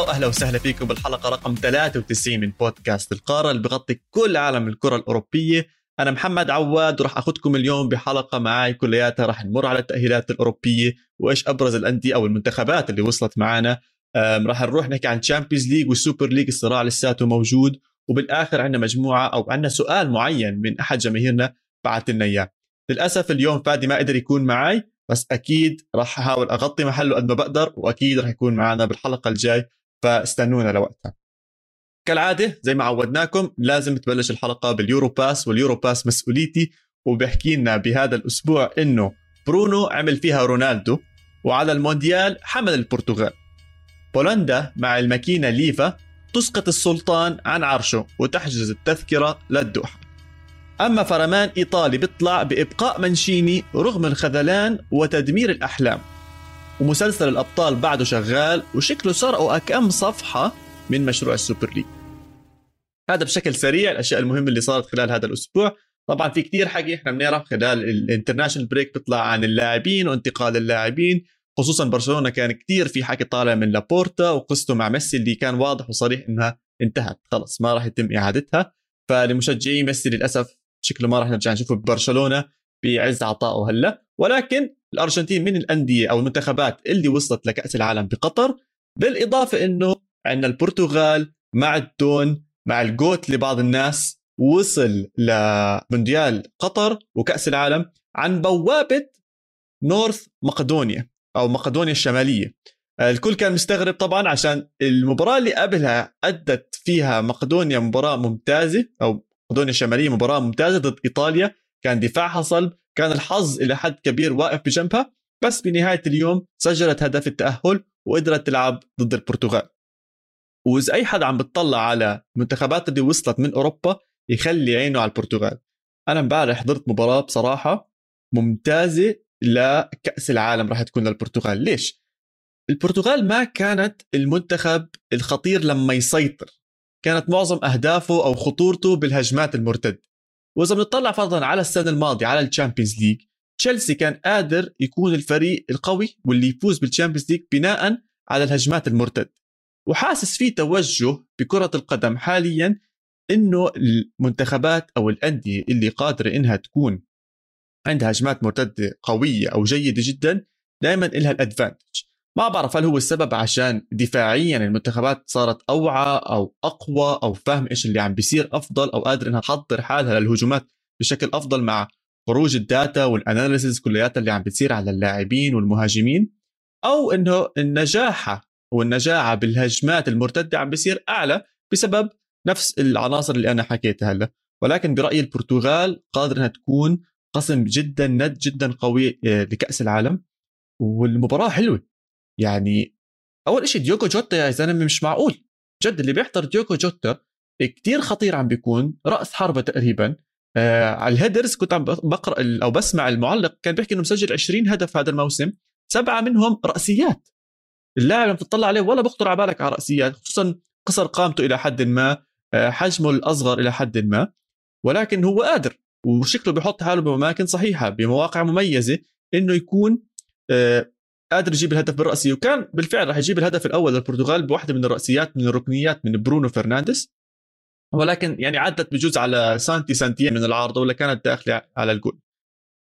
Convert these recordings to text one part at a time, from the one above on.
مرحبا وأهلا وسهلا فيكم بالحلقة رقم 93 من بودكاست القارة اللي بغطي كل عالم الكرة الأوروبية. أنا محمد عواد وراح أخذكم اليوم بحلقة معي كلياتها راح نمر على التأهيلات الأوروبية وإيش أبرز الأندية أو المنتخبات اللي وصلت معنا راح نروح نحكي عن Champions League وال Super League الصراع لساته موجود. وبالآخر عندنا مجموعة أو عندنا سؤال معين من أحد جماهيرنا بعث لنا إياه. للأسف اليوم فادي ما قدر يكون معي بس أكيد راح أحاول أغطي محله قد ما بقدر وأكيد راح يكون معنا بالحلقة الجاي. فاستنونا لوقتها. كالعادة زي ما عودناكم لازم تبلش الحلقة بال Euro Pass وال Euro Pass مسؤوليتي وبيحكي لنا بهذا الأسبوع إنه برونو عمل فيها رونالدو وعلى المونديال حمل البرتغال. بولندا مع الماكينة ليفا تسقط السلطان عن عرشه وتحجز التذكرة للدوحة. أما فرمان إيطالي بيطلع بإبقاء مانشيني رغم الخذلان وتدمير الأحلام. ومسلسل الأبطال بعده شغال وشكله سرقوا أكم صفحة من مشروع ال Super League. هذا بشكل سريع الأشياء المهمة اللي صارت خلال هذا الأسبوع. طبعا في كتير حكي إحنا بنعرف خلال ال international break بيطلع عن اللاعبين وانتقال اللاعبين. خصوصا برشلونة كان كتير في حكي طالع من لابورتا وقصته مع ميسي اللي كان واضح وصريح إنها انتهت. خلص ما راح يتم إعادتها. فلمشجعي ميسي للأسف شكله ما راح نرجع نشوفه ببرشلونة بعز عطائه هلأ. ولكن الأرجنتين من الأندية أو المنتخبات اللي وصلت لكأس العالم بقطر بالإضافة إنه عندنا البرتغال مع الدون مع الجوت لبعض الناس وصل لمونديال قطر وكأس العالم عن بوابة نورث مقدونيا أو مقدونيا الشمالية. الكل كان مستغرب طبعا عشان المباراة اللي قبلها أدت فيها مقدونيا مباراة ممتازة أو مقدونيا الشمالية مباراة ممتازة ضد إيطاليا كان دفاعها صلب كان الحظ إلى حد كبير واقف بجنبها بس بنهاية اليوم سجلت هدف التأهل وقدرت تلعب ضد البرتغال. وإذا أي حد عم بتطلع على المنتخبات اللي وصلت من أوروبا يخلي عينه على البرتغال. أنا امبارح حضرت مباراة بصراحة ممتازة لكأس العالم راح تكون للبرتغال. ليش؟ البرتغال ما كانت المنتخب الخطير لما يسيطر. كانت معظم أهدافه أو خطورته بالهجمات المرتدة. وإذا بنطلع فرضا على السنة الماضية على ال Champions League تشيلسي كان قادر يكون الفريق القوي واللي يفوز بال Champions League بناء على الهجمات المرتده وحاسس في توجه بكرة القدم حاليا إنه المنتخبات أو الأندية اللي قادرة إنها تكون عندها هجمات مرتدة قوية أو جيدة جدا دائما لها ال advantage. ما بعرف هل هو السبب عشان دفاعيا المنتخبات صارت أوعى أو أقوى أو فاهم إيش اللي عم بيصير أفضل أو قادر إنها تحضر حالها للهجومات بشكل أفضل مع خروج ال data وال analysis كلياتها اللي عم بتصير على اللاعبين والمهاجمين أو إنه النجاح والنجاعة بالهجمات المرتدة عم بيصير أعلى بسبب نفس العناصر اللي أنا حكيتها هلأ. ولكن برأيي البرتغال قادر إنها تكون قسم جدا ند جدا قوي آه، لكأس العالم والمباراة حلوة. يعني أول شيء ديوكو جوتا يا زلمة مش معقول. جد اللي بيحضر ديوكو جوتا كتير خطير عم بيكون رأس حربة تقريبا. آه على ال headers كنت عم بقرأ أو بسمع المعلق كان بيحكي إنه مسجل 20 هدف هذا الموسم سبعة منهم رأسيات. اللاعب لما تطلع عليه ولا بخطر على بالك على رأسيات خصوصا قصر قامته إلى حد ما آه حجمه الأصغر إلى حد ما. ولكن هو قادر وشكله بيحط حاله باماكن صحيحة بمواقع مميزة إنه يكون آه قادر يجيب الهدف بالرأسية وكان بالفعل راح يجيب الهدف الأول للبرتغال بواحدة من الرأسيات من الركنيات من برونو فرنانديز. ولكن يعني عدت بجوز على سانتي سنتيين من العارضة ولا كانت داخلة على الجول.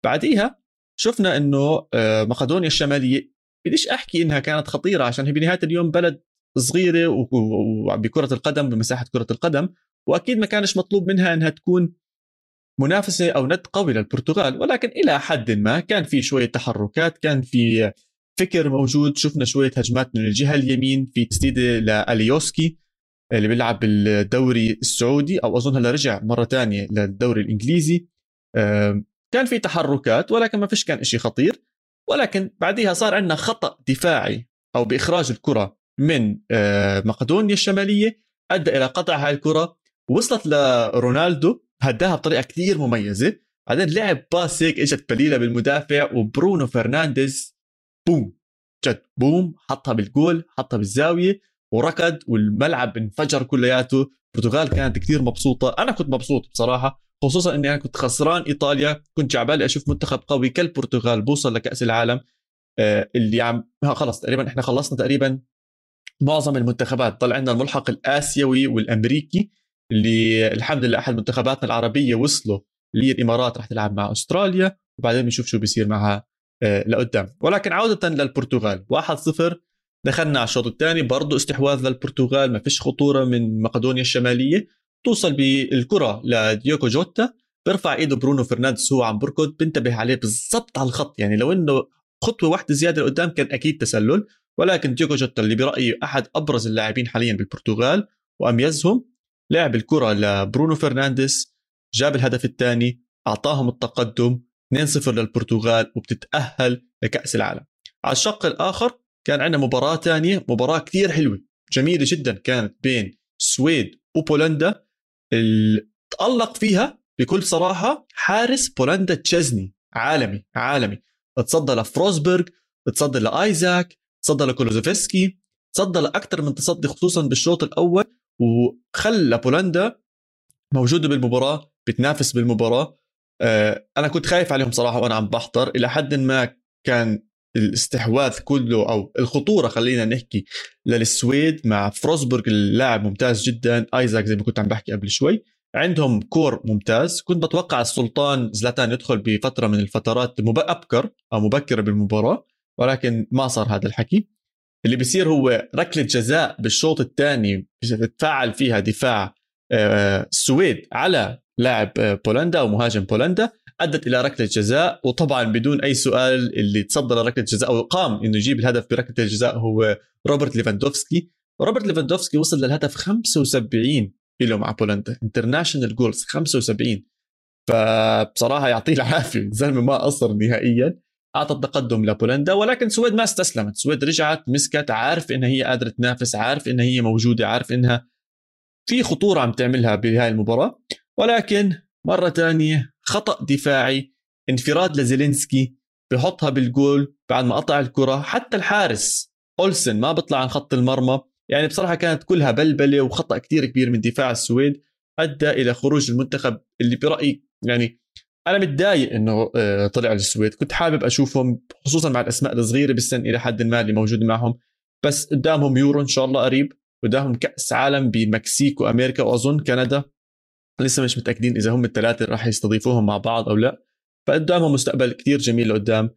بعديها شفنا إنه آه، مقدونيا الشمالية بديش أحكي إنها كانت خطيرة عشان هي بنهاية اليوم بلد صغيرة وبكرة القدم بمساحة كرة القدم. وأكيد ما كانش مطلوب منها إنها تكون منافسة أو ند قوي للبرتغال. ولكن إلى حد ما كان في شوية تحركات كان في فكر موجود. شفنا شوية هجمات من الجهة اليمين في تسديدة لأليوسكي اللي بيلعب بالدوري السعودي أو أظن هلا رجع مرة ثانية للدوري الإنجليزي. كان في تحركات ولكن ما فيش كان شيء خطير. ولكن بعديها صار عندنا خطأ دفاعي أو بإخراج الكرة من مقدونيا الشمالية أدى إلى قطع هاي الكرة وصلت لرونالدو هداها بطريقة كثير مميزة. بعدين لعب pass هيك إجت قليلة بالمدافع وبرونو فرنانديز بوم. جد بوم حطها بالجول حطها بالزاوية وركض والملعب انفجر كلياته. البرتغال كانت كثير مبسوطة. أنا كنت مبسوط بصراحة خصوصا إني أنا كنت خسران إيطاليا. كنت جاي عبالي أشوف منتخب قوي كالبرتغال بوصل لكأس العالم. آه، اللي عم خلص تقريبا إحنا خلصنا تقريبا معظم المنتخبات. ضل عندنا الملحق الآسيوي والأمريكي اللي الحمد لله أحد منتخباتنا العربية وصلوا للإمارات رح تلعب مع أستراليا وبعدين بنشوف شو بيصير معها. لقدام. ولكن عودة للبرتغال 1-0 دخلنا على الشوط الثاني برضه استحواذ للبرتغال. ما فيش خطورة من مقدونيا الشمالية. توصل بالكرة لديوكو جوتا. بيرفع ايده برونو فرنانديز هو عم بركض. بنتبه عليه بالضبط على الخط. يعني لو إنه خطوة واحدة زيادة لقدام كان أكيد تسلل. ولكن ديوكو جوتا اللي برأيي أحد أبرز اللاعبين حاليا بالبرتغال وأميزهم لعب الكرة لبرونو فرنانديز جاب الهدف الثاني أعطاهم التقدم. 2-0 للبرتغال وبتتأهل لكأس العالم. على الشق الآخر كان عندنا مباراة ثانية مباراة كثير حلوة جميلة جدا كانت بين السويد وبولندا تألق فيها بكل صراحة حارس بولندا تشيزني عالمي عالمي. تصدى لفروزبرغ تصدى لآيزاك تصدى لكولوزوفسكي تصدى لأكثر من تصدي خصوصا بالشوط الأول وخلى بولندا موجودة بالمباراة بتنافس بالمباراة. أنا كنت خايف عليهم صراحة وأنا عم بحضر. إلى حد ما كان الاستحواذ كله أو الخطورة خلينا نحكي للسويد مع فروزبرغ اللاعب ممتاز جدا آيزاك زي ما كنت عم بحكي قبل شوي. عندهم كور ممتاز. كنت بتوقع السلطان زلاتان يدخل بفترة من الفترات أبكر أو مبكرة بالمباراة ولكن ما صار هذا الحكي. اللي بيصير هو ركلة جزاء بالشوط الثاني بتفاعل فيها دفاع آه، السويد على لاعب بولندا أو مهاجم بولندا أدت إلى ركلة جزاء وطبعا بدون أي سؤال اللي تصدى لركله جزاء أو قام إنه يجيب الهدف بركلة الجزاء هو روبرت ليفاندوفسكي. روبرت ليفاندوفسكي وصل للهدف 75 له مع بولندا. international goals 75 فبصراحة يعطيه العافية الزلمه ما قصر نهائيا. أعطى التقدم لبولندا ولكن السويد ما استسلمت. السويد رجعت مسكت عارف إنها هي قادرة تنافس عارف إنها هي موجودة عارف إنها في خطورة عم تعملها بهاي المباراة. ولكن مرة ثانية خطأ دفاعي انفراد لزيلينسكي بحطها بالجول بعد ما قطع الكرة. حتى الحارس أولسن ما بيطلع عن خط المرمى. يعني بصراحة كانت كلها بلبلة وخطأ كثير كبير من دفاع السويد. أدى إلى خروج المنتخب اللي برأيي يعني أنا متضايق إنه آه، طلع السويد كنت حابب أشوفهم خصوصا مع الأسماء الصغيرة بالسن إلى حد ما اللي موجوده معهم. بس قدامهم يورو إن شاء الله قريب قدامهم كأس عالم بمكسيك وامريكا وأظن كندا. لسه مش متأكدين إذا هم الثلاثه راح يستضيفوهم مع بعض أو لا. فقدامهم مستقبل كثير جميل لقدام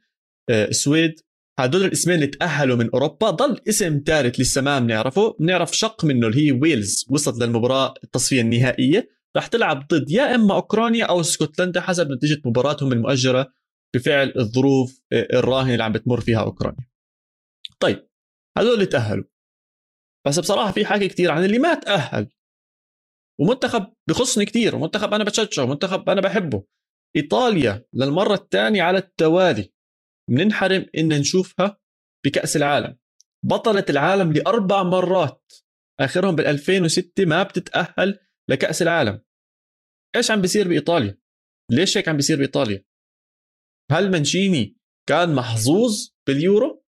آه، السويد. هدول الاسمين اللي تأهلوا من أوروبا. ضل اسم ثالث لسه ما بنعرفه. بنعرف شق منه اللي هي ويلز. وصلت للمباراة التصفية النهائية. راح تلعب ضد يا إما أوكرانيا أو اسكتلندا حسب نتيجة مباراتهم المؤجله بفعل الظروف آه، الراهنه اللي عم بتمر فيها أوكرانيا. طيب هذول اللي تأهلوا. بس بصراحة في حكي كثير عن اللي ما تأهل. ومنتخب بخصني كثير ومنتخب أنا بشجعه ومنتخب أنا بحبه. إيطاليا للمرة الثانية على التوالي بننحرم إن نشوفها بكأس العالم. بطلة العالم لأربع مرات آخرهم بال 2006 ما بتتأهل لكأس العالم. إيش عم بيصير بإيطاليا؟ ليش هيك عم بيصير بإيطاليا؟ هل منشيني كان محظوظ باليورو؟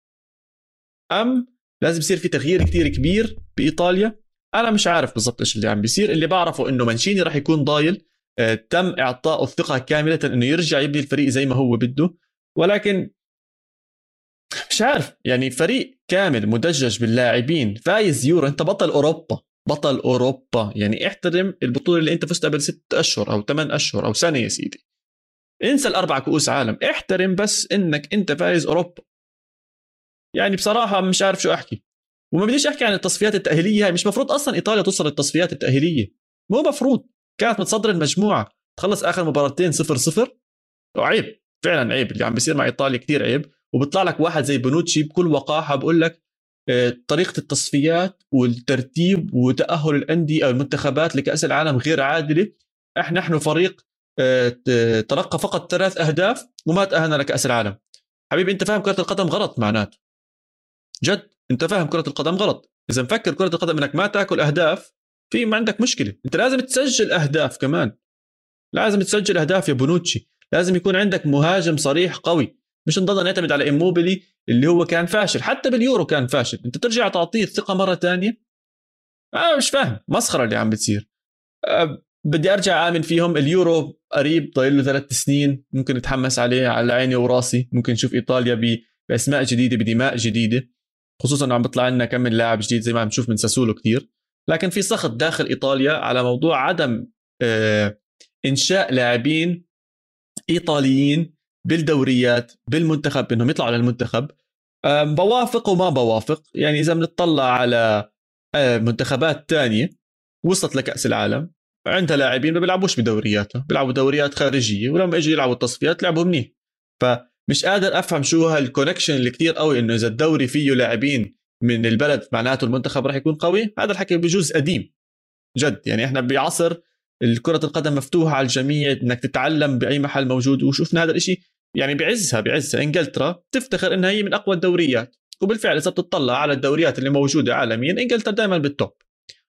أم لازم يصير في تغيير كثير كبير بإيطاليا؟ أنا مش عارف بالضبط إيش اللي عم بيصير. اللي بعرفه إنه منشيني راح يكون ضايل آه، تم اعطائه الثقة كاملة إنه يرجع يبني الفريق زي ما هو بده. ولكن مش عارف يعني فريق كامل مدجج باللاعبين فايز يورو. أنت بطل أوروبا بطل أوروبا. يعني احترم البطولة اللي أنت فزت قبل ست أشهر أو ثمان أشهر أو سنة يا سيدي. انسى الأربع كؤوس عالم. احترم بس إنك أنت فايز أوروبا. يعني بصراحة مش عارف شو أحكي. وما بديش أحكي عن التصفيات التأهيلية هاي مش مفروض أصلا إيطاليا توصل للتصفيات التأهيلية. مو مفروض. كانت متصدر المجموعة. تخلص آخر مباراتين صفر صفر. وعيب فعلا عيب. اللي عم بيصير مع إيطاليا كثير عيب. وبيطلع لك واحد زي بونوتشي بكل وقاحة بقول لك آه، طريقة التصفيات والترتيب وتأهل الأندية أو المنتخبات لكأس العالم غير عادلة. إحنا نحن فريق آه، تلقى فقط ثلاث أهداف وما تأهلنا لكأس العالم. حبيبي أنت فاهم كرة القدم غلط معناته. جد. انت فاهم كرة القدم غلط. إذا مفكر كرة القدم إنك ما تاكل أهداف في ما عندك مشكلة. أنت لازم تسجل أهداف كمان. لازم تسجل أهداف يا بونوتشي. لازم يكون عندك مهاجم صريح قوي. مش نضل نعتمد على ايموبيلي اللي هو كان فاشل. حتى باليورو كان فاشل. أنت ترجع تعطيه الثقة مرة ثانية أنا مش فاهم. مسخرة اللي عم بتصير. أه بدي أرجع آمن فيهم. اليورو قريب ضايل له ثلاث سنين. ممكن نتحمس عليه على عيني وراسي. ممكن نشوف إيطاليا بأسماء جديدة بدماء جديدة. خصوصا انه عم بيطلع لنا كم من لاعب جديد زي ما عم نشوف من ساسولو كثير لكن في سخط داخل إيطاليا على موضوع عدم آه، إنشاء لاعبين إيطاليين بالدوريات بالمنتخب إنهم يطلعوا على المنتخب. بوافق وما بوافق. يعني إذا بنطلع على آه، منتخبات تانية وصلت لكأس العالم عندها لاعبين ما بيلعبوش بدورياتها. بيلعبوا دوريات خارجية ولما اجوا يلعبوا التصفيات لعبوا منيح. فمش قادر أفهم شو هالكونكشن اللي كثير قوي إنه إذا الدوري فيه لاعبين من البلد معناته المنتخب راح يكون قوي هذا الحكي بجوز قديم جد. يعني إحنا بعصر الكرة القدم مفتوحة على الجميع إنك تتعلم بأي محل موجود. وشفنا هذا الشيء يعني بعزها بعزها. إنجلترا تفتخر إنها هي من أقوى الدوريات. وبالفعل إذا بتطلع على الدوريات اللي موجودة عالميا إنجلترا دائما بالتوب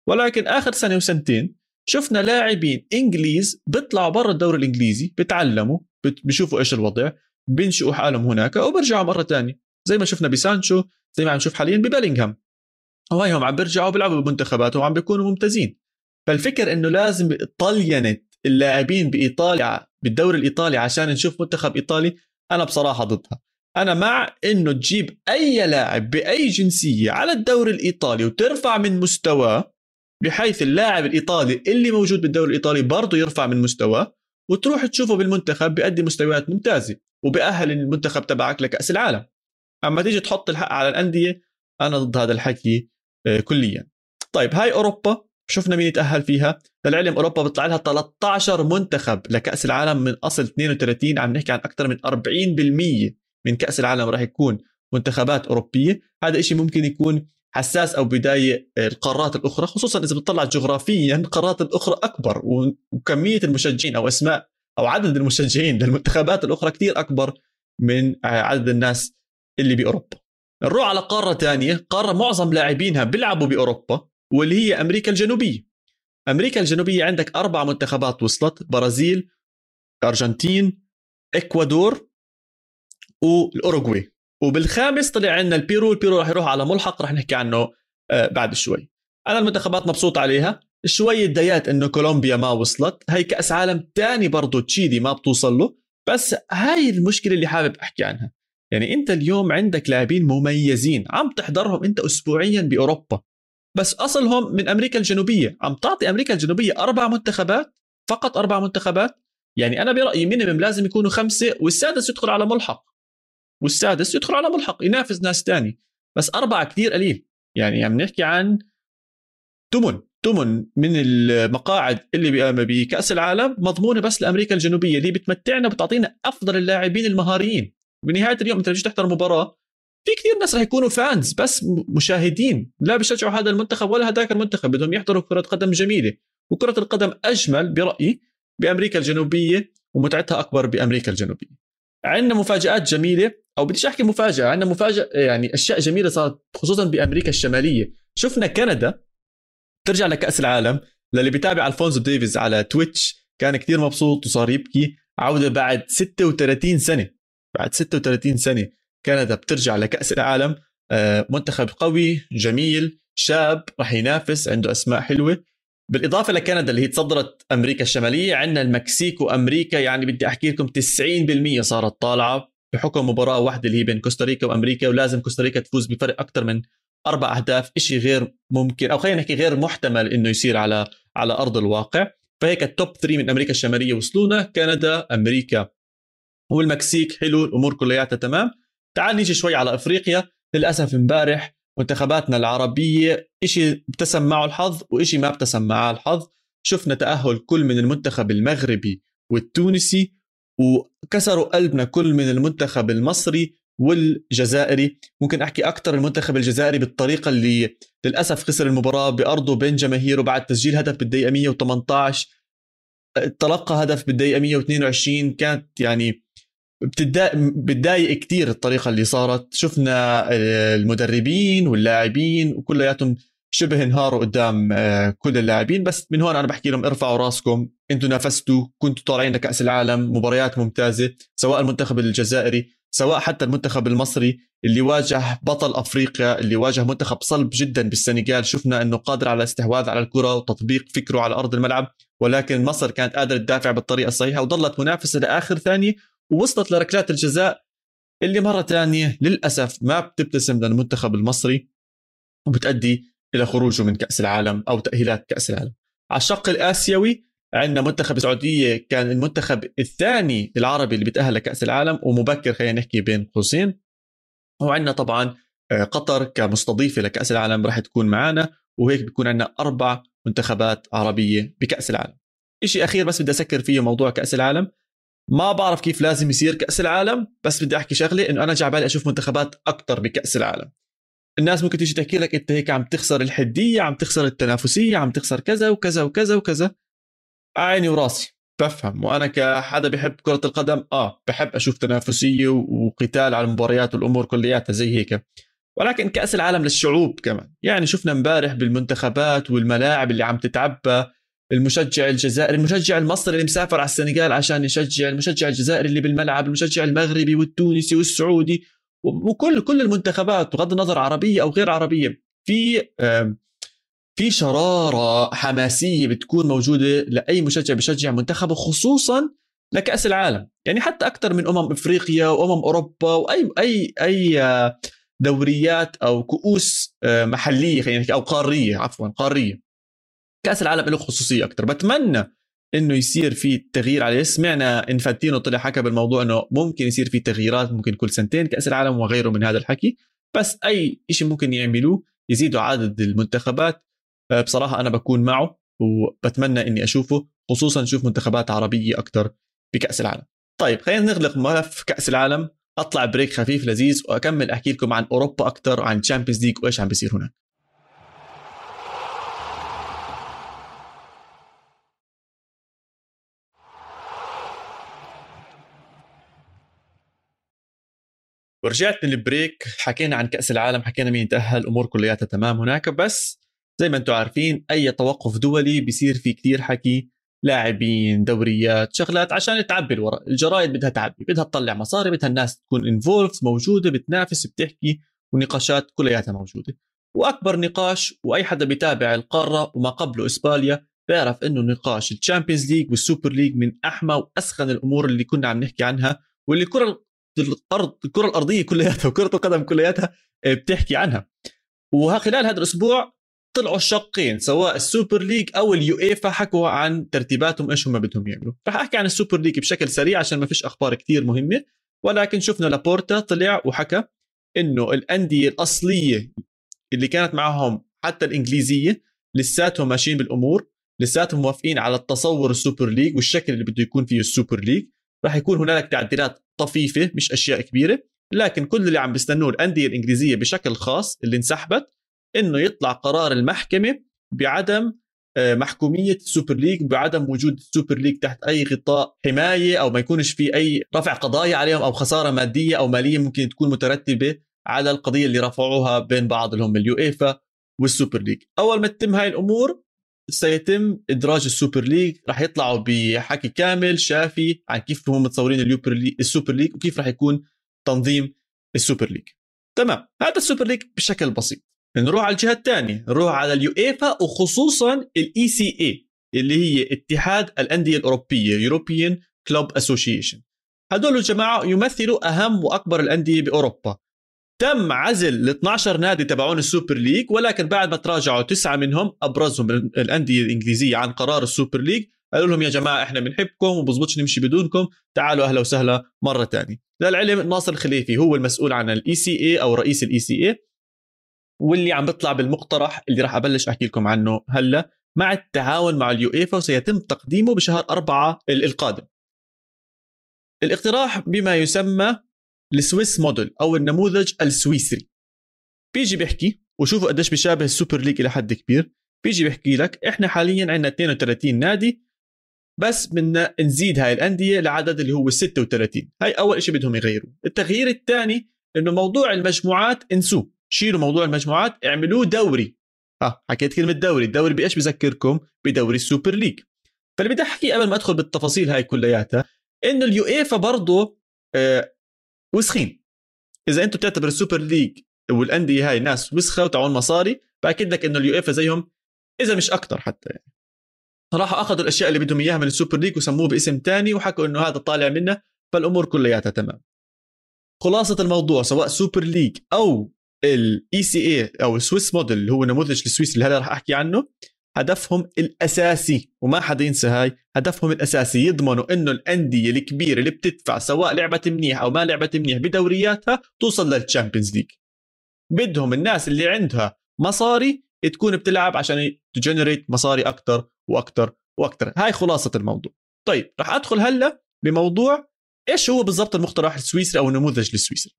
ولكن آخر سنة وسنتين شفنا لاعبين إنجليز بيطلعوا برا الدوري الإنجليزي بتعلموا بيشوفوا إيش الوضع. بينشئوا حالهم هناك وبرجعوا مرة ثانية زي ما شفنا بسانشو زي ما عم نشوف حاليا ببلينغهام. وهيهم عم بيرجعوا بيلعبوا بمنتخباتهم وعم بيكونوا ممتازين. فالفكر إنه لازم طلينت اللاعبين بإيطاليا بالدوري الإيطالي عشان نشوف منتخب إيطالي أنا بصراحة ضدها. أنا مع إنه تجيب أي لاعب بأي جنسية على الدوري الإيطالي وترفع من مستواه بحيث اللاعب الإيطالي اللي موجود بالدوري الإيطالي برضه يرفع من مستواه وتروح تشوفه بالمنتخب بيأدي مستويات ممتازة وبأهل المنتخب تبعك لكأس العالم. أما تيجي تحط الحق على الأندية أنا ضد هذا الحكي آه، كليا. طيب هاي أوروبا شفنا مين يتأهل فيها؟ للعلم أوروبا بيطلع لها 13 منتخب لكأس العالم من أصل 32 عم نحكي عن أكثر من 40% من كأس العالم راح يكون منتخبات أوروبية. هذا إشي ممكن يكون حساس أو بداية القارات الأخرى خصوصا إذا بتطلع جغرافيا القارات الأخرى أكبر وكمية المشجعين أو أسماء أو عدد المشجعين للمنتخبات الأخرى كثير أكبر من عدد الناس اللي بأوروبا. نروح على قارة ثانية قارة معظم لاعبينها بيلعبوا بأوروبا واللي هي أمريكا الجنوبية. أمريكا الجنوبية عندك أربع منتخبات وصلت برازيل أرجنتين إكوادور والأوروغواي. وبالخامس طلع عندنا البيرو البيرو راح يروح على ملحق راح نحكي عنه آه، بعد شوي. أنا المنتخبات مبسوط عليها. شوي ديات إنه كولومبيا ما وصلت. هي كأس عالم تاني برضه تشيلي ما بتوصل له. بس هاي المشكلة اللي حابب أحكي عنها. يعني أنت اليوم عندك لاعبين مميزين. عم تحضرهم أنت اسبوعيا بأوروبا. بس أصلهم من أمريكا الجنوبية. عم تعطي أمريكا الجنوبية أربع منتخبات فقط أربع منتخبات. يعني أنا برأيي مينيمم لازم يكونوا خمسة والسادس يدخل على ملحق. والسادس يدخل على ملحق ينافس ناس تاني. بس أربعة كثير قليل. يعني عم نحكي عن تمن تمن من المقاعد اللي بكأس العالم مضمونة بس لأمريكا الجنوبية. اللي بتمتعنا وبتعطينا أفضل اللاعبين المهاريين. بنهاية اليوم أنت بتجي تحضر مباراة في كثير ناس رح يكونوا فانز بس مشاهدين. لا بيشجعوا هذا المنتخب ولا هذاك المنتخب. بدهم يحضروا كرة قدم جميلة. وكرة القدم أجمل برأيي بأمريكا الجنوبية ومتعتها أكبر بأمريكا الجنوبية. عندنا مفاجآت جميلة أو بديش أحكي مفاجأة عندنا مفاجأة يعني أشياء جميلة صارت خصوصا بأمريكا الشمالية. شفنا كندا ترجع لكأس العالم للي بيتابع ألفونزو ديفيز على تويتش كان كتير مبسوط وصار يبكي. عودة بعد 36 سنة بعد 36 سنة كندا بترجع لكأس العالم. آه، منتخب قوي جميل شاب راح ينافس عنده أسماء حلوة. بالإضافة لكندا اللي هي تصدرت أمريكا الشمالية عندنا المكسيك وأمريكا يعني بدي أحكي لكم 90% صارت طالعة بحكم مباراة واحدة اللي هي بين كوستاريكا وأمريكا ولازم كوستاريكا تفوز بفرق أكثر من أربع أهداف شيء غير ممكن أو خلينا نحكي غير محتمل إنه يصير على على أرض الواقع. فهيك ال top 3 من أمريكا الشمالية وصلونا كندا أمريكا والمكسيك حلو الأمور كلياتها تمام. تعال نيجي شوي على أفريقيا للأسف امبارح منتخباتنا العربية شيء ابتسم معه الحظ وشيء ما ابتسم معه الحظ. شفنا تأهل كل من المنتخب المغربي والتونسي وكسروا قلبنا كل من المنتخب المصري والجزائري. ممكن أحكي أكثر المنتخب الجزائري بالطريقة اللي للأسف خسر المباراة بأرضه بين جماهيره بعد تسجيل هدف بالدقيقة 118 تلقى هدف بالدقيقة 122 كانت يعني بتضايق كثير الطريقة اللي صارت. شفنا المدربين واللاعبين وكلياتهم شبه انهاروا قدام آه، كل اللاعبين. بس من هون أنا بحكي لهم ارفعوا راسكم. أنتم نافستوا كنتوا طالعين لكأس العالم مباريات ممتازة سواء المنتخب الجزائري سواء حتى المنتخب المصري اللي واجه بطل أفريقيا اللي واجه منتخب صلب جدا بالسنغال. شفنا إنه قادر على الاستحواذ على الكرة وتطبيق فكره على أرض الملعب. ولكن مصر كانت قادرة تدافع بالطريقة الصحيحة وظلت منافسة لآخر ثانية. ووصلت لركلات الجزاء اللي مرة ثانية للأسف ما بتبتسم للمنتخب المصري وبتؤدي إلى خروجه من كأس العالم أو تأهيلات كأس العالم. على الشق الآسيوي عندنا منتخب السعودية كان المنتخب الثاني العربي اللي بيتاهل لكأس العالم ومبكر خلينا نحكي بين قوسين وعندنا طبعا آه، قطر كمستضيفة لكأس العالم راح تكون معنا وهيك بيكون عندنا أربع منتخبات عربية بكأس العالم. شيء أخير بس بدي أسكر فيه موضوع كأس العالم. ما بعرف كيف لازم يصير كأس العالم بس بدي أحكي شغلة إنه أنا جعبالي أشوف منتخبات أكثر بكأس العالم. الناس ممكن تيجي تحكي لك أنت هيك عم تخسر الحدية عم تخسر التنافسية عم تخسر كذا وكذا وكذا وكذا. عيني وراسي. بفهم. وأنا كحدا بحب كرة القدم آه بحب أشوف تنافسية وقتال على المباريات والأمور كلياتها زي هيك. ولكن كأس العالم للشعوب كمان. يعني شفنا امبارح بالمنتخبات والملاعب اللي عم تتعبى المشجع الجزائري المشجع المصري اللي مسافر على السنغال عشان يشجع المشجع الجزائري اللي بالملعب المشجع المغربي والتونسي والسعودي وكل كل المنتخبات بغض النظر عربية أو غير عربية. في في شرارة حماسية بتكون موجودة لأي مشجع بشجع منتخبه خصوصا لكأس العالم. يعني حتى أكثر من أمم إفريقيا وأمم أوروبا وأي أي أي دوريات أو كؤوس محلية خلينا نحكي أو قارية عفوا قارية. كأس العالم له خصوصية أكثر بتمنى إنه يصير في تغيير عليه. سمعنا إنفانتينو طلع حكى بالموضوع إنه ممكن يصير في تغييرات ممكن كل سنتين كأس العالم وغيره من هذا الحكي. بس أي شيء ممكن يعملوه يزيدوا عدد المنتخبات. بصراحة أنا بكون معه وبتمنى إني أشوفه خصوصا نشوف منتخبات عربية أكثر بكأس العالم. طيب خلينا نغلق ملف كأس العالم. أطلع break خفيف لذيذ وأكمل أحكي لكم عن أوروبا أكثر وعن Champions League وإيش عم بيصير هناك. ورجعت من ال break حكينا عن كأس العالم حكينا مين تاهل أمور كلياتها تمام هناك بس زي ما أنتم عارفين أي توقف دولي بيصير في كتير حكي لاعبين دوريات شغلات عشان تعبي الورق الجرايد بدها تعبي بدها تطلع مصاري بدها الناس تكون involved موجودة بتنافس بتحكي ونقاشات كلياتها موجودة. وأكبر نقاش وأي حدا بيتابع القارة وما قبله إسبانيا بيعرف إنه نقاش ال Champions League وال Super League من أحمى وأسخن الأمور اللي كنا عم نحكي عنها واللي الكره الأرض الكرة الأرضية كلياتها وكرة القدم كلياتها آه، بتحكي عنها. وخلال هذا الأسبوع طلعوا الشقين سواء ال Super League أو اليويفا حكوا عن ترتيباتهم إيش هم بدهم يعملوا. رح أحكي عن ال Super League بشكل سريع عشان ما فيش أخبار كثير مهمة. ولكن شفنا لابورتا طلع وحكى إنه الأندية الأصلية اللي كانت معهم حتى الإنجليزية لساتهم ماشيين بالأمور لساتهم موافقين على التصور ال Super League والشكل اللي بده يكون فيه ال Super League. راح يكون هنالك تعديلات طفيفة مش أشياء كبيرة لكن كل اللي عم بيستنوه الأندية الإنجليزية بشكل خاص اللي انسحبت إنه يطلع قرار المحكمة بعدم آه، محكومية السوبر ليج بعدم وجود السوبر ليج تحت أي غطاء حماية أو ما يكونش في أي رفع قضايا عليهم أو خسارة مادية أو مالية ممكن تكون مترتبة على القضية اللي رفعوها بين بعض اللي هم اليويفا والسوبر ليج. أول ما تتم هاي الأمور سيتم إدراج السوبر ليج. راح يطلعوا بحكي كامل شافي عن كيف هم متصورين السوبر ليج وكيف راح يكون تنظيم السوبر ليج. تمام هذا السوبر ليج بشكل بسيط. نروح على الجهة الثانية. نروح على اليويفا وخصوصا ال ECA اللي هي اتحاد الأندية الأوروبية European Club Association هدول الجماعة يمثلوا أهم وأكبر الأندية بأوروبا. تم عزل ال 12 نادي تبعون السوبر ليج ولكن بعد ما تراجعوا تسعة منهم أبرزهم الأندية الإنجليزية عن قرار السوبر ليج قالوا لهم يا جماعة إحنا بنحبكم وبزبطش نمشي بدونكم تعالوا أهلا وسهلا مرة ثانية للعلم ناصر الخليفي هو المسؤول عن الاي سي اي أو رئيس الاي سي اي واللي عم بيطلع بالمقترح اللي راح أبلش أحكي لكم عنه هلا. مع التعاون مع اليويفا وسيتم تقديمه بشهر أربعة القادم. الاقتراح بما يسمى ال Swiss model أو النموذج السويسري. بيجي بيحكي وشوفوا قديش بيشابه السوبر ليج إلى حد كبير. بيجي بيحكي لك إحنا حاليا عندنا 32 نادي بس بدنا نزيد هاي الأندية لعدد اللي هو 36 هاي أول شيء بدهم يغيروا. التغيير الثاني إنه موضوع المجموعات انسوه شيلوا موضوع المجموعات اعملوه دوري. آه حكيت كلمة دوري. الدوري بإيش بذكركم؟ بدوري السوبر ليج. فاللي بدي أحكي قبل ما أدخل بالتفاصيل هاي كلياتها إنه اليويفا برضه آه وسخين. إذا أنتم بتعتبر السوبر ليج والأندية هاي ناس وسخة وتعون مصاري بأكد لك إنه اليويفا زيهم إذا مش أكثر حتى يعني. راحوا أخذوا الأشياء اللي بدهم إياها من السوبر ليج وسموه باسم تاني وحكوا إنه هذا طالع منه فالأمور كلياتها تمام. خلاصة الموضوع سواء سوبر ليج أو ال ECA أو ال Swiss model اللي هو نموذج السويسري اللي هلا راح أحكي عنه هدفهم الأساسي وما حدا ينسى هاي هدفهم الأساسي يضمنوا إنه الأندية الكبيرة اللي بتدفع سواء لعبت منيح أو ما لعبت منيح بدورياتها توصل للتشامبيونز ليج بدهم الناس اللي عندها مصاري تكون بتلعب عشان تجنريت مصاري أكثر وأكثر وأكثر هاي خلاصة الموضوع. طيب راح أدخل هلأ بموضوع إيش هو بالضبط المقترح السويسري أو النموذج السويسري؟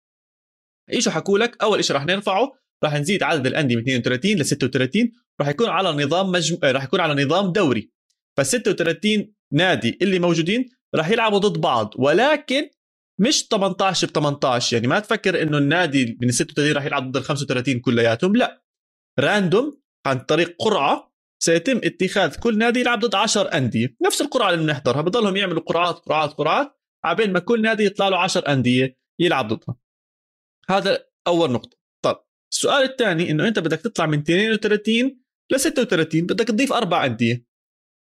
إيش حكوا لك أول شيء راح نرفعه راح نزيد عدد الأندية من 32 ل 36 راح يكون على نظام مجم... راح يكون على نظام دوري. فال 36 نادي اللي موجودين راح يلعبوا ضد بعض ولكن مش 18 ب 18 يعني ما تفكر إنه النادي من ال 36 راح يلعب ضد ال 35 كلياتهم لا. راندوم عن طريق قرعة سيتم اتخاذ كل نادي يلعب ضد 10 أندية. نفس القرعة اللي بنحضرها بضلهم يعملوا قرعات قرعات قرعات عبين ما كل نادي يطلع له 10 أندية يلعب ضدها. هذا أول نقطة. السؤال الثاني إنه أنت بدك تطلع من 32 ل 36 بدك تضيف أربع انديه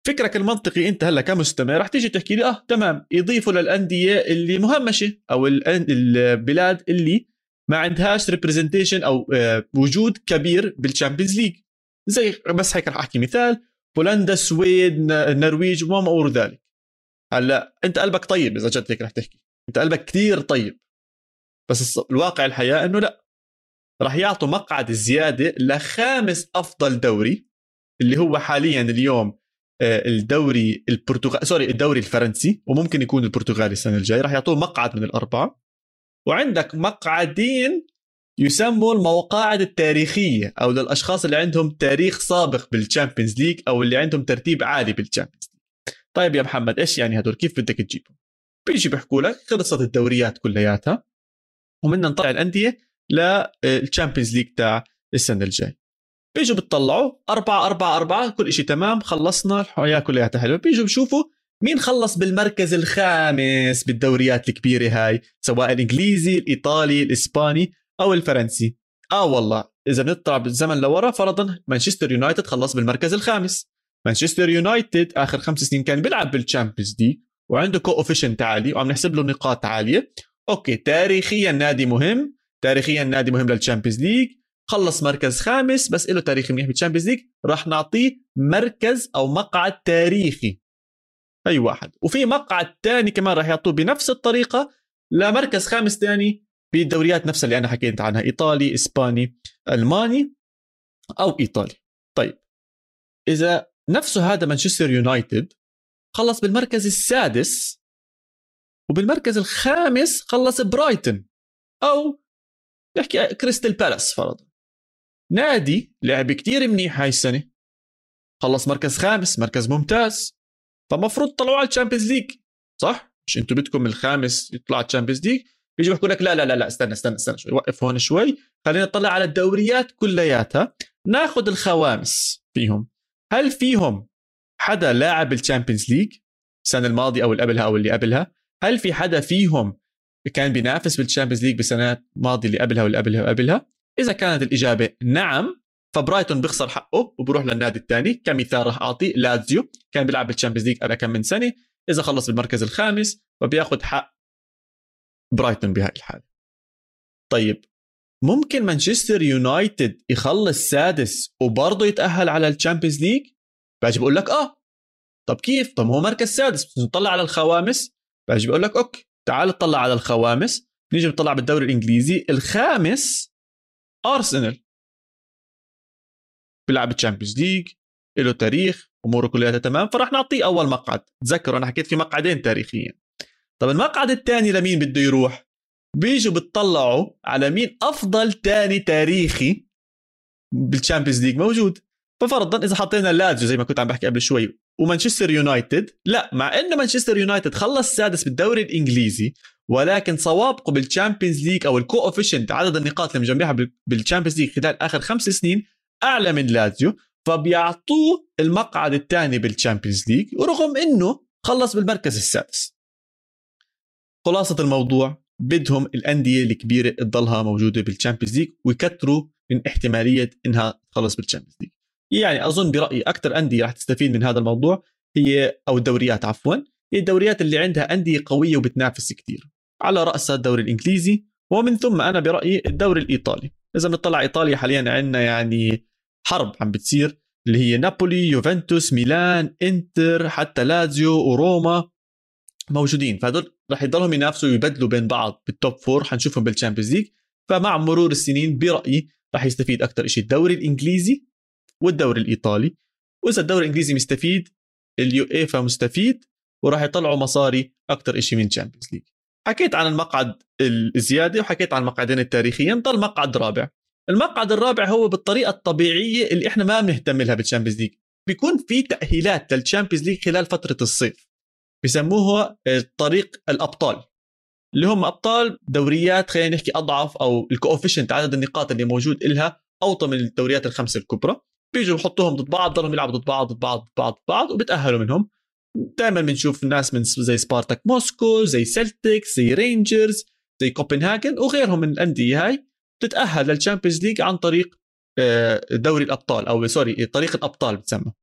فكرك المنطقي أنت هلأ كمستمع رح تيجي تحكي لي آه تمام. يضيفوا للأندية اللي مهمشة أو البلاد اللي ما عندهاش representation أو آه، وجود كبير بالشامبيونز ليج زي بس هيك رح أحكي مثال. بولندا السويد النرويج وما إلى ذلك. هلأ أنت قلبك طيب إذا جد هيك رح تحكي. أنت قلبك كثير طيب. بس الواقع الحياة إنه لأ. راح يعطوا مقعد زيادة لخامس أفضل دوري اللي هو حاليا اليوم آه، الدوري البرتغالي sorry الدوري الفرنسي وممكن يكون البرتغالي السنة الجاية. راح يعطوه مقعد من الأربعة. وعندك مقعدين يسموا المقاعد التاريخية أو للأشخاص اللي عندهم تاريخ سابق بالشامبيونز ليج أو اللي عندهم ترتيب عالي بالشامبيونز ليج طيب يا محمد إيش يعني هدول؟ كيف بدك تجيبهم؟ بيجي بيحكوا لك خلصت الدوريات كلياتها وبدنا نطلع الأندية للشامبيونز ليج تاع السنة الجاي بيجوا بتطلعوا أربعة أربعة أربعة كل شيء تمام خلصنا الحياة كلها حلوة بيجوا بشوفوا مين خلص بالمركز الخامس بالدوريات الكبيرة هاي سواء الإنجليزي الإيطالي الإسباني أو الفرنسي. آه والله إذا بنطلع بالزمن لورا فرضا مانشستر يونايتد خلص بالمركز الخامس. مانشستر يونايتد آخر خمس سنين كان بيلعب بالشامبيونز ليج وعنده كو عالي وعم نحسب له نقاط عالية. okay تاريخيا نادي مهم. تاريخيا نادي مهم للتشامبيونز ليج خلص مركز خامس بس له تاريخ منيح بالتشامبيونز ليج راح نعطيه مركز أو مقعد تاريخي. أي واحد. وفي مقعد ثاني كمان راح يعطوه بنفس الطريقة لمركز خامس ثاني بالدوريات نفسها اللي أنا حكيت عنها إيطالي إسباني ألماني أو إيطالي. طيب. إذا نفسه هذا مانشستر يونايتد خلص بالمركز السادس وبالمركز الخامس خلص برايتن أو نحكي كريستال بالاس فرضا. نادي لعب كتير منيح هاي السنة. خلص مركز خامس مركز ممتاز. فمفروض طلعوا على الشامبيونز ليج صح؟ مش أنتم بدكم الخامس يطلع على الشامبيونز ليج؟ بيجوا بيحكوا لك لا لا لا لا استنى استنى استنى شوي وقف هون شوي. خلينا نطلع على الدوريات كلياتها. ناخذ الخوامس فيهم. هل فيهم حدا لاعب الشامبيونز ليج السنة الماضية أو اللي قبلها أو اللي قبلها؟ هل في حدا فيهم كان بينافس بالشامبيونز ليج بالسنوات الماضيه اللي قبلها واللي قبلها وقبلها. إذا كانت الإجابة نعم فبرايتون بيخسر حقه وبروح للنادي الثاني. كمثال راح اعطي لازيو كان بيلعب بالشامبيونز ليج قبل كم من سنة. إذا خلص بالمركز الخامس فبياخذ حق برايتون بهاي الحالة. طيب ممكن مانشستر يونايتد يخلص سادس وبرضه يتأهل على الشامبيونز ليج باجي بقول لك آه. طب كيف؟ طب هو مركز سادس نطلع على الخوامس. باجي بقول لك okay. تعال اطلع على الخوامس نيجي نطلع بالدوري الإنجليزي. الخامس أرسنال. بيلعب الشامبيونز ليج له تاريخ أموره كلها تمام فراح نعطيه أول مقعد. تذكروا أنا حكيت في مقعدين تاريخيا. طب المقعد الثاني لمين بده يروح؟ بيجوا بتطلعوا على مين أفضل ثاني تاريخي بالشامبيونز ليج موجود. ففرضا إذا حطينا لازيو زي ما كنت عم بحكي قبل شوي ومانشستر يونايتد. لا مع إنه مانشستر يونايتد خلص سادس بالدوري الإنجليزي ولكن سوابقه بالشامبيونز ليج أو ال coefficient عدد النقاط اللي مجمعها بالشامبيونز ليج خلال آخر خمس سنين أعلى من لازيو فبيعطوه المقعد الثاني بالشامبيونز ليج ورغم إنه خلص بالمركز السادس. خلاصة الموضوع بدهم الأندية الكبيرة تضلها موجودة بالشامبيونز ليج ويكتروا من احتمالية إنها تخلص بالشامبيونز ليج يعني أظن برأيي أكثر أندية راح تستفيد من هذا الموضوع هي أو الدوريات عفوا هي الدوريات اللي عندها أندية قوية وبتنافس كثير على رأسها الدوري الإنجليزي ومن ثم أنا برأيي الدوري الإيطالي. إذا بنطلع إيطاليا حاليا عندنا يعني حرب عم بتصير اللي هي نابولي يوفنتوس ميلان إنتر حتى لازيو وروما موجودين. فهدول رح يضلهم ينافسوا ويبدلوا بين بعض بال top four حنشوفهم بال Champions League فمع مرور السنين برأيي رح يستفيد أكثر شيء الدوري الإنجليزي والدوري الإيطالي. وإذا الدوري الإنجليزي مستفيد اليو ايفا مستفيد وراح يطلعوا مصاري أكثر شيء من ال Champions League حكيت عن المقعد الزيادة وحكيت عن المقعدين التاريخيين ضل مقعد رابع. المقعد الرابع هو بالطريقة الطبيعية اللي إحنا ما بنهتم لها بال Champions League بيكون في تأهيلات لل Champions League خلال فترة الصيف. بسموها طريق الأبطال. اللي هم أبطال دوريات خلينا نحكي أضعف أو ال coefficient عدد النقاط اللي موجود إلها أوطى من الدوريات الخمسة الكبرى. بيجوا بحطوهم ضد بعض ضلهم يلعبوا ضد بعض ضد بعض ضد بعض ضد بعض وبتاهلوا منهم. دائما بنشوف ناس من زي سبارتاك موسكو زي سلتيك زي رينجرز زي كوبنهاجن وغيرهم من الأندية هاي بتتاهل لل Champions League عن طريق آه، دوري الأبطال أو sorry طريق الأبطال بتسمى.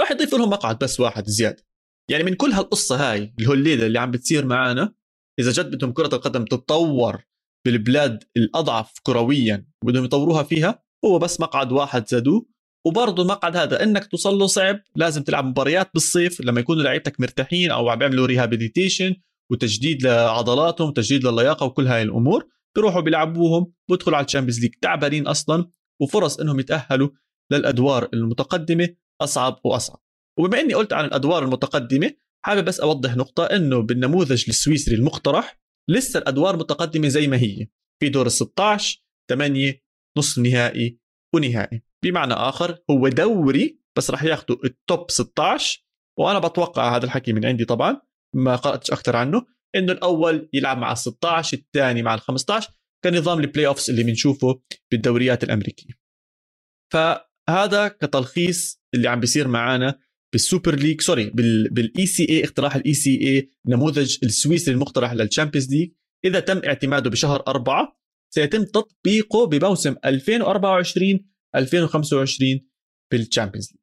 راح يضيفوا لهم مقعد بس واحد زيادة. يعني من كل هالقصة هاي الليلة اللي عم بتصير معنا إذا جد بدهم كرة القدم تتطور بالبلاد الأضعف كرويا وبدهم يطوروها فيها هو بس مقعد واحد زادوه وبرضه المقعد هذا إنك توصل له صعب لازم تلعب مباريات بالصيف لما يكونوا لعيبتك مرتاحين أو عم بيعملوا rehabilitation وتجديد لعضلاتهم وتجديد للياقة وكل هاي الأمور. بيروحوا بيلعبوهم بيدخلوا على ال Champions League تعبانين أصلا وفرص إنهم يتأهلوا للأدوار المتقدمة أصعب وأصعب. وبما إني قلت عن الأدوار المتقدمة حابب بس أوضح نقطة إنه بالنموذج السويسري المقترح لسه الأدوار متقدمة زي ما هي. في دور ال 16 8 نصف نهائي ونهائي. بمعنى آخر هو دوري بس راح ياخذوا التوب 16 وأنا بتوقع هذا الحكي من عندي طبعا ما قرأتش أكثر عنه إنه الأول يلعب مع ال 16 الثاني مع ال 15 كنظام ال playoffs اللي بنشوفه بالدوريات الأمريكية. فهذا كتلخيص اللي عم بيصير معنا بال Super League sorry بال ECA اقتراح ال ECA نموذج السويسري المقترح لل Champions League إذا تم اعتماده بشهر أربعة سيتم تطبيقه بموسم 2024 2025 بال Champions League.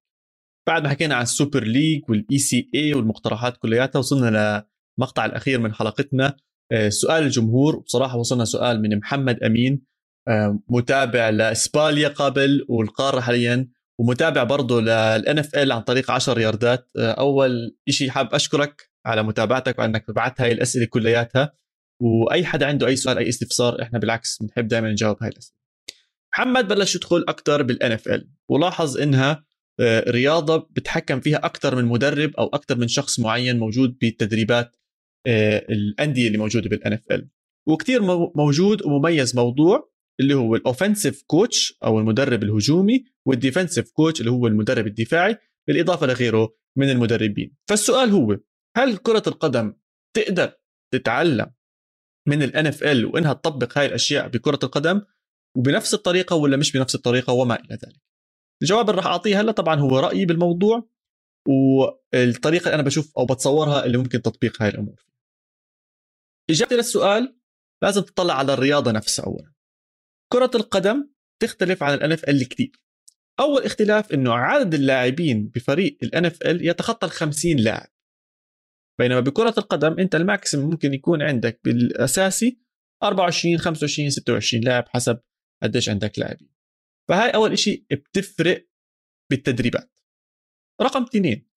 بعد ما حكينا عن ال Super League وال ECA والمقترحات كلياتها وصلنا لمقطع الأخير من حلقتنا. آه، سؤال الجمهور بصراحة وصلنا سؤال من محمد أمين آه، متابع لإسباليا قبل والقارة حاليا ومتابع برضه لل NFL عن طريق 10 ياردات. آه، أول شيء حاب أشكرك على متابعتك وأنك بعت هاي الأسئلة كلياتها. وأي حدا عنده أي سؤال أي استفسار إحنا بالعكس بنحب دائما نجاوب هاي الأسئلة. محمد بلش يدخل أكثر بال NFL ولاحظ إنها آه، رياضة بتحكم فيها أكثر من مدرب أو أكثر من شخص معين موجود بالتدريبات آه، الأندية اللي موجودة بال NFL وكثير موجود ومميز موضوع اللي هو ال offensive coach أو المدرب الهجومي وال defensive coach اللي هو المدرب الدفاعي بالإضافة لغيره من المدربين. فالسؤال هو هل كرة القدم تقدر تتعلم من ال NFL وإنها تطبق هاي الأشياء بكرة القدم وبنفس الطريقة ولا مش بنفس الطريقة وما إلى ذلك. الجواب اللي راح أعطيه هلأ طبعا هو رأيي بالموضوع والطريقة اللي أنا بشوف أو بتصورها اللي ممكن تطبيق هاي الأمور. إجابتي للسؤال لازم تطلع على الرياضة نفسها اولا. كرة القدم تختلف عن ال NFL كثير أول اختلاف إنه عدد اللاعبين بفريق ال NFL يتخطى ال 50 لاعب. بينما بكرة القدم انت ال maximum ممكن يكون عندك بالأساسي 24 25 26 لاعب حسب قديش عندك لاعبين. فهاي أول شيء بتفرق بالتدريبات. رقم اثنين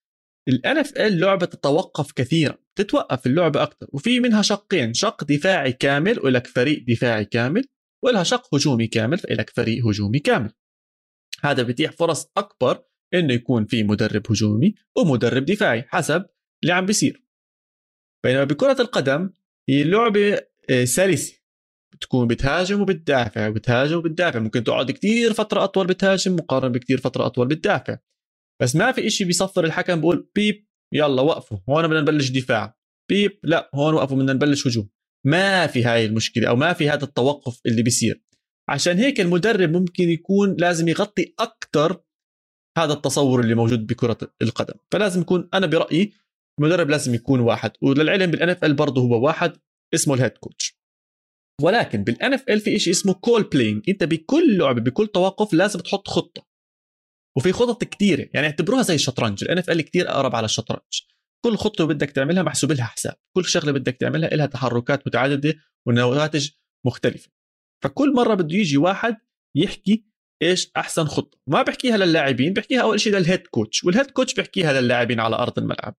الان اف ال لعبة تتوقف كثيرا تتوقف اللعبة أكثر وفي منها شقين شق دفاعي كامل ولك فريق دفاعي كامل ولها شق هجومي كامل فإلك فريق هجومي كامل. هذا بيتيح فرص أكبر إنه يكون في مدرب هجومي ومدرب دفاعي حسب اللي عم بيصير. بينما بكرة القدم هي لعبة آه، سلسة. بتكون بتهاجم وبتدافع وبتهاجم وبتدافع. ممكن تقعد كتير فترة أطول بتهاجم مقارنة بكتير فترة أطول بتدافع. بس ما في إشي بيصفر الحكم بقول بيب يلا وقفوا. هون بدنا نبلش دفاع. بيب لا هون وقفوا بدنا نبلش هجوم. ما في هاي المشكلة أو ما في هذا التوقف اللي بيصير. عشان هيك المدرب ممكن يكون لازم يغطي أكثر هذا التصور اللي موجود بكرة القدم. فلازم يكون أنا برأيي المدرب لازم يكون واحد وللعلم بال NFL برضه هو واحد اسمه ال head coach ولكن بال NFL في شيء اسمه call playing أنت بكل لعبه بكل توقف لازم تحط خطة. وفي خطط كثيره يعني اعتبروها زي الشطرنج ال NFL كثير أقرب على الشطرنج. كل خطوة بدك تعملها محسوب لها حساب كل شغلة بدك تعملها لها تحركات متعددة ونواتج مختلفة. فكل مرة بده يجي واحد يحكي إيش أحسن خطة. ما بحكيها للاعبين بحكيها أول شيء لل head coach وال head coach بحكيها للاعبين على أرض الملعب.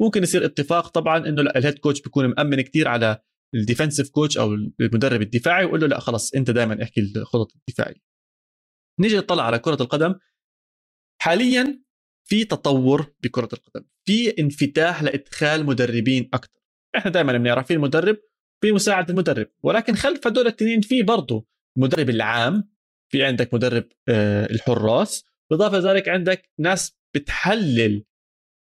ممكن يصير اتفاق طبعا إنه لا ال head coach بيكون مأمن كتير على ال defensive coach أو المدرب الدفاعي ويقول له لا خلص أنت دائما احكي الخطط الدفاعية. نيجي نطلع على كرة القدم. حاليا في تطور بكرة القدم. في انفتاح لإدخال مدربين أكثر إحنا دائما بنعرف في المدرب في مساعد المدرب. ولكن خلف هدول الاثنين في برضه المدرب العام في عندك مدرب آه، الحراس. بالاضافه لذلك عندك ناس بتحلل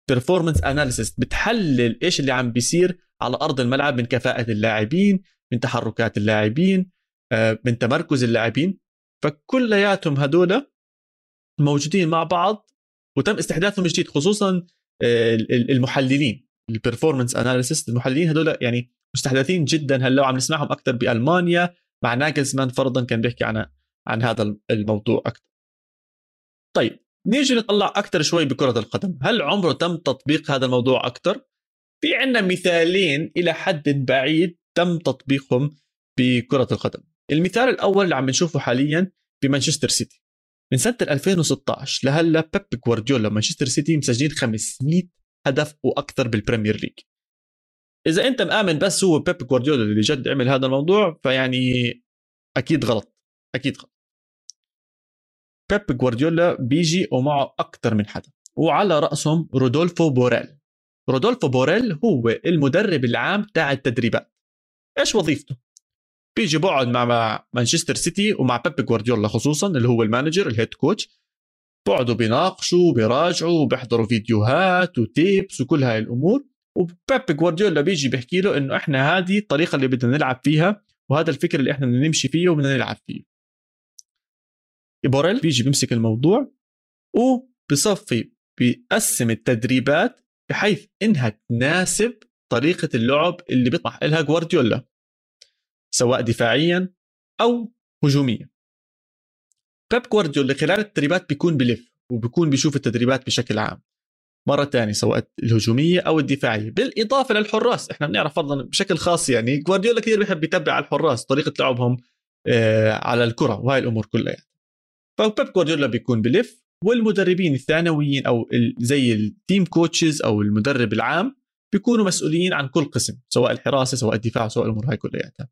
performance analysis بتحلل إيش اللي عم بيصير على أرض الملعب من كفاءة اللاعبين من تحركات اللاعبين آه، من تمركز اللاعبين. فكلياتهم هدول موجودين مع بعض وتم استحداثهم جديد خصوصا آه، المحللين. ال performance analysis المحللين هدول يعني مستحدثين جدا هلأ وعم نسمعهم أكثر بألمانيا مع ناجلزمان فرضا كان بيحكي عن عن هذا الموضوع أكثر طيب نيجي نطلع أكثر شوي بكرة القدم. هل عمره تم تطبيق هذا الموضوع أكثر في عندنا مثالين إلى حد بعيد تم تطبيقهم بكرة القدم. المثال الأول اللي عم نشوفه حاليا بمانشستر سيتي. من سنة 2016 لهلأ بيب جوارديولا مانشستر سيتي مسجلين 500 هدف وأكثر بال Premier League. إذا أنت مآمن بس هو بيب جوارديولا اللي جد عمل هذا الموضوع فيعني أكيد غلط. أكيد غلط. بيب جوارديولا بيجي ومعه أكثر من حدا. وعلى رأسهم رودولفو بوريل. رودولفو بوريل هو المدرب العام تاع التدريبات. إيش وظيفته؟ بيجي بقعد مع مانشستر سيتي ومع بيب جوارديولا خصوصا اللي هو ال manager ال head coach بقعدوا بيناقشوا بيراجعوا وبيحضروا فيديوهات و tapes وكل هاي الأمور. وبيب جوارديولا بيجي بيحكي له إنه إحنا هذه الطريقة اللي بدنا نلعب فيها وهذا الفكر اللي إحنا بدنا نمشي فيه وبدنا نلعب فيه. بوريل بيجي بيمسك الموضوع وبصفي بيقسم التدريبات بحيث إنها تناسب طريقة اللعب اللي بيطمح لها جوارديولا سواء دفاعيا أو هجوميا. بيب جوارديولا خلال التدريبات بيكون بلف وبيكون بيشوف التدريبات بشكل عام. مرة ثانية سواء الهجومية أو الدفاعية. بالإضافة للحراس إحنا بنعرف فرضا بشكل خاص يعني جوارديولا كثير بيحب يتبع على الحراس طريقة لعبهم آه، على الكرة وهاي الأمور كلها يعني. فبيب جوارديولا بيكون بلف والمدربين الثانويين أو زي ال team coaches أو المدرب العام بيكونوا مسؤولين عن كل قسم سواء الحراسة سواء الدفاع سواء الأمور هاي كلياتها.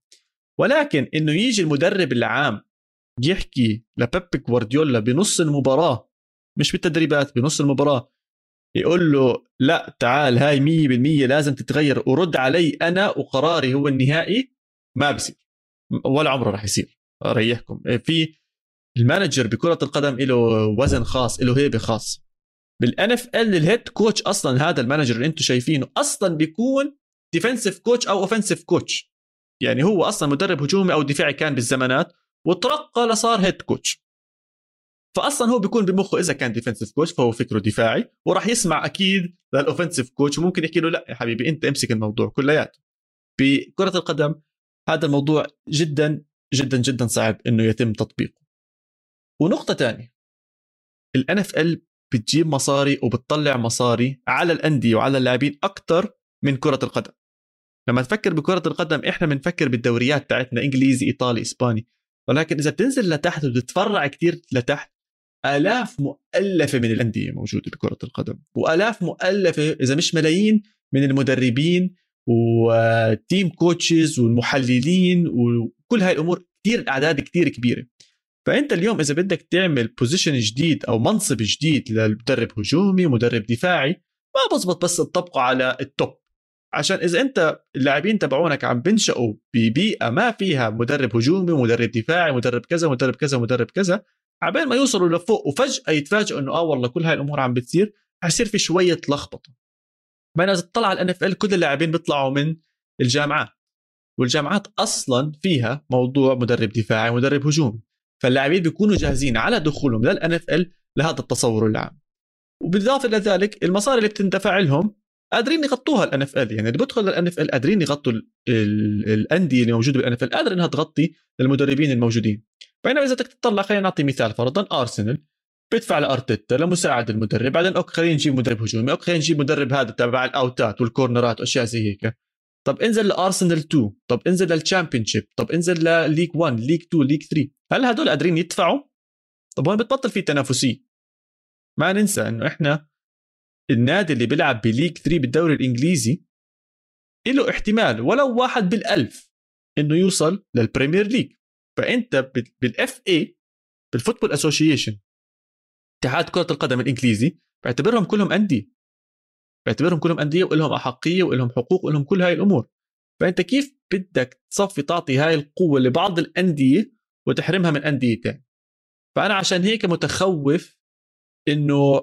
ولكن إنه يجي المدرب العام يحكي لبيب جوارديولا بنص المباراة مش بالتدريبات بنص المباراة يقول له لا تعال هاي 100% لازم تتغير ورد علي أنا وقراري هو النهائي ما بصير ولا عمره راح يصير. اريحكم في ال manager بكرة القدم له وزن خاص له هيبة خاص. بال NFL ال head coach أصلا هذا ال manager اللي أنتم شايفينه أصلا بيكون defensive coach أو offensive coach يعني هو أصلا مدرب هجومي أو دفاعي كان بالزمانات وترقى لصار head coach فاصلا هو بيكون بمخه إذا كان defensive coach فهو فكره دفاعي وراح يسمع أكيد لل offensive coach وممكن يحكي له لا يا حبيبي أنت امسك الموضوع كلياته. بكرة القدم هذا الموضوع جدا جدا جدا صعب إنه يتم تطبيقه. ونقطة ثانية ال NFL بتجيب مصاري وبتطلع مصاري على الأندية وعلى اللاعبين أكثر من كرة القدم. لما تفكر بكرة القدم إحنا بنفكر بالدوريات تاعتنا إنجليزي إيطالي إسباني. ولكن إذا بتنزل لتحت وتتفرع كثير لتحت آلاف مؤلفة من الأندية موجودة بكرة القدم. وآلاف مؤلفة إذا مش ملايين من المدربين و team coaches والمحللين وكل هاي الأمور كثير أعداد كثير كبيرة. فأنت اليوم إذا بدك تعمل position جديد أو منصب جديد للمدرب هجومي مدرب دفاعي ما بزبط بس تطبقه على ال top عشان إذا أنت اللاعبين تبعونك عم بنشأوا ببيئة ما فيها مدرب هجومي مدرب دفاعي مدرب كذا مدرب كذا مدرب كذا عبين ما يوصلوا لفوق وفجأة يتفاجئوا إنه آه والله كل هاي الأمور عم بتصير حيصير في شوية لخبطة. بينما اذا تطلع على ال NFL كل اللاعبين بيطلعوا من الجامعات. والجامعات أصلا فيها موضوع مدرب دفاعي مدرب هجومي. فاللاعبين بيكونوا جاهزين على دخولهم لل NFL لهذا التصور العام. وبالاضافة إلى ذلك المصاري اللي بتندفع لهم قادرين يغطوها ال NFL يعني اللي بيدخل ال NFL قادرين يغطوا الأندية اللي موجودة بال NFL قادره إنها تغطي المدربين الموجودين. بينما إذا بدك تطلع خلينا نعطي مثال فرضا ارسنال بيدفع لأرتيتا لمساعد المدرب بعدين okay خلينا نجيب مدرب هجومي okay خلينا نجيب مدرب هذا تبع الأوتات والكورنرات وأشياء زي هيك. طب انزل لأرسنال 2 طب انزل لل Championship طب انزل ل League 1 League 2 League 3 هل هدول قادرين يدفعوا؟ طب هون بتبطل في تنافسيه ما ننسى إنه إحنا النادي اللي بيلعب ب League 3 بالدوري الإنجليزي له احتمال ولو واحد بالألف إنه يوصل لل Premier League فأنت بال FA بال Football Association اتحاد كرة القدم الإنجليزي بعتبرهم كلهم أندية. بعتبرهم كلهم أندية ولهم أحقية ولهم حقوق ولهم كل هاي الأمور. فأنت كيف بدك تصفي تعطي هاي القوة لبعض الأندية وتحرمها من أندية ثانية فأنا عشان هيك متخوف إنه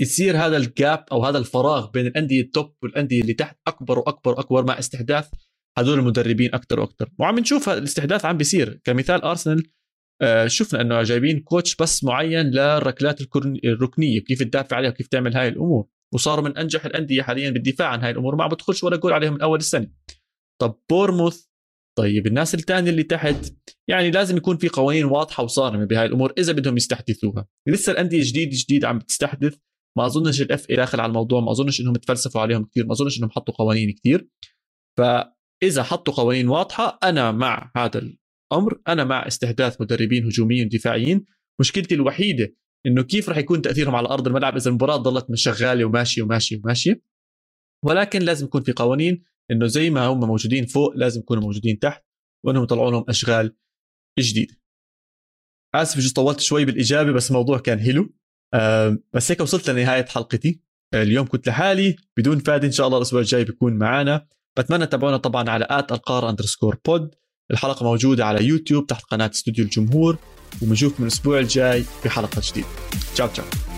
يصير هذا ال gap أو هذا الفراغ بين الأندية ال top والأندية اللي تحت أكبر وأكبر وأكبر مع استحداث هذول المدربين أكثر وأكثر وعم نشوف الاستحداث عم بيصير. كمثال أرسنال آه، شفنا إنه جايبين coach بس معين للركلات الركنية كيف تدافع عليها وكيف تعمل هاي الأمور. وصاروا من أنجح الأندية حاليا بالدفاع عن هاي الأمور. ما بدخلش ولا جول عليهم من أول السنة. طب بورنموث طيب الناس الثانية اللي تحت يعني لازم يكون في قوانين واضحة وصارمة بهاي الأمور إذا بدهم يستحدثوها. لسه الأندية جديد جديد عم تستحدث. ما أظنش ال FA داخل على الموضوع ما أظنش إنهم تفلسفوا عليهم كثير ما أظنش إنهم حطوا قوانين كثير فإذا حطوا قوانين واضحة أنا مع هذا الأمر أنا مع استحداث مدربين هجوميين دفاعيين. مشكلتي الوحيدة إنه كيف راح يكون تأثيرهم على أرض الملعب إذا المباراة ضلت شغاله وماشية وماشية وماشية؟ ولكن لازم يكون في قوانين إنه زي ما هم موجودين فوق لازم يكونوا موجودين تحت وإنهم يطلعوا لهم أشغال جديدة. آسف جزء طولت شوي بالإجابة بس الموضوع كان حلو. أه بس هيك وصلت لنهاية حلقتي. اليوم كنت لحالي. بدون فادي إن شاء الله الأسبوع الجاي بيكون معنا بتمنى تتابعونا طبعا على at القاره underscore pod الحلقة موجودة على يوتيوب تحت قناة استوديو الجمهور وبنشوفكم الأسبوع الجاي في حلقة جديدة. تشاو تشاو.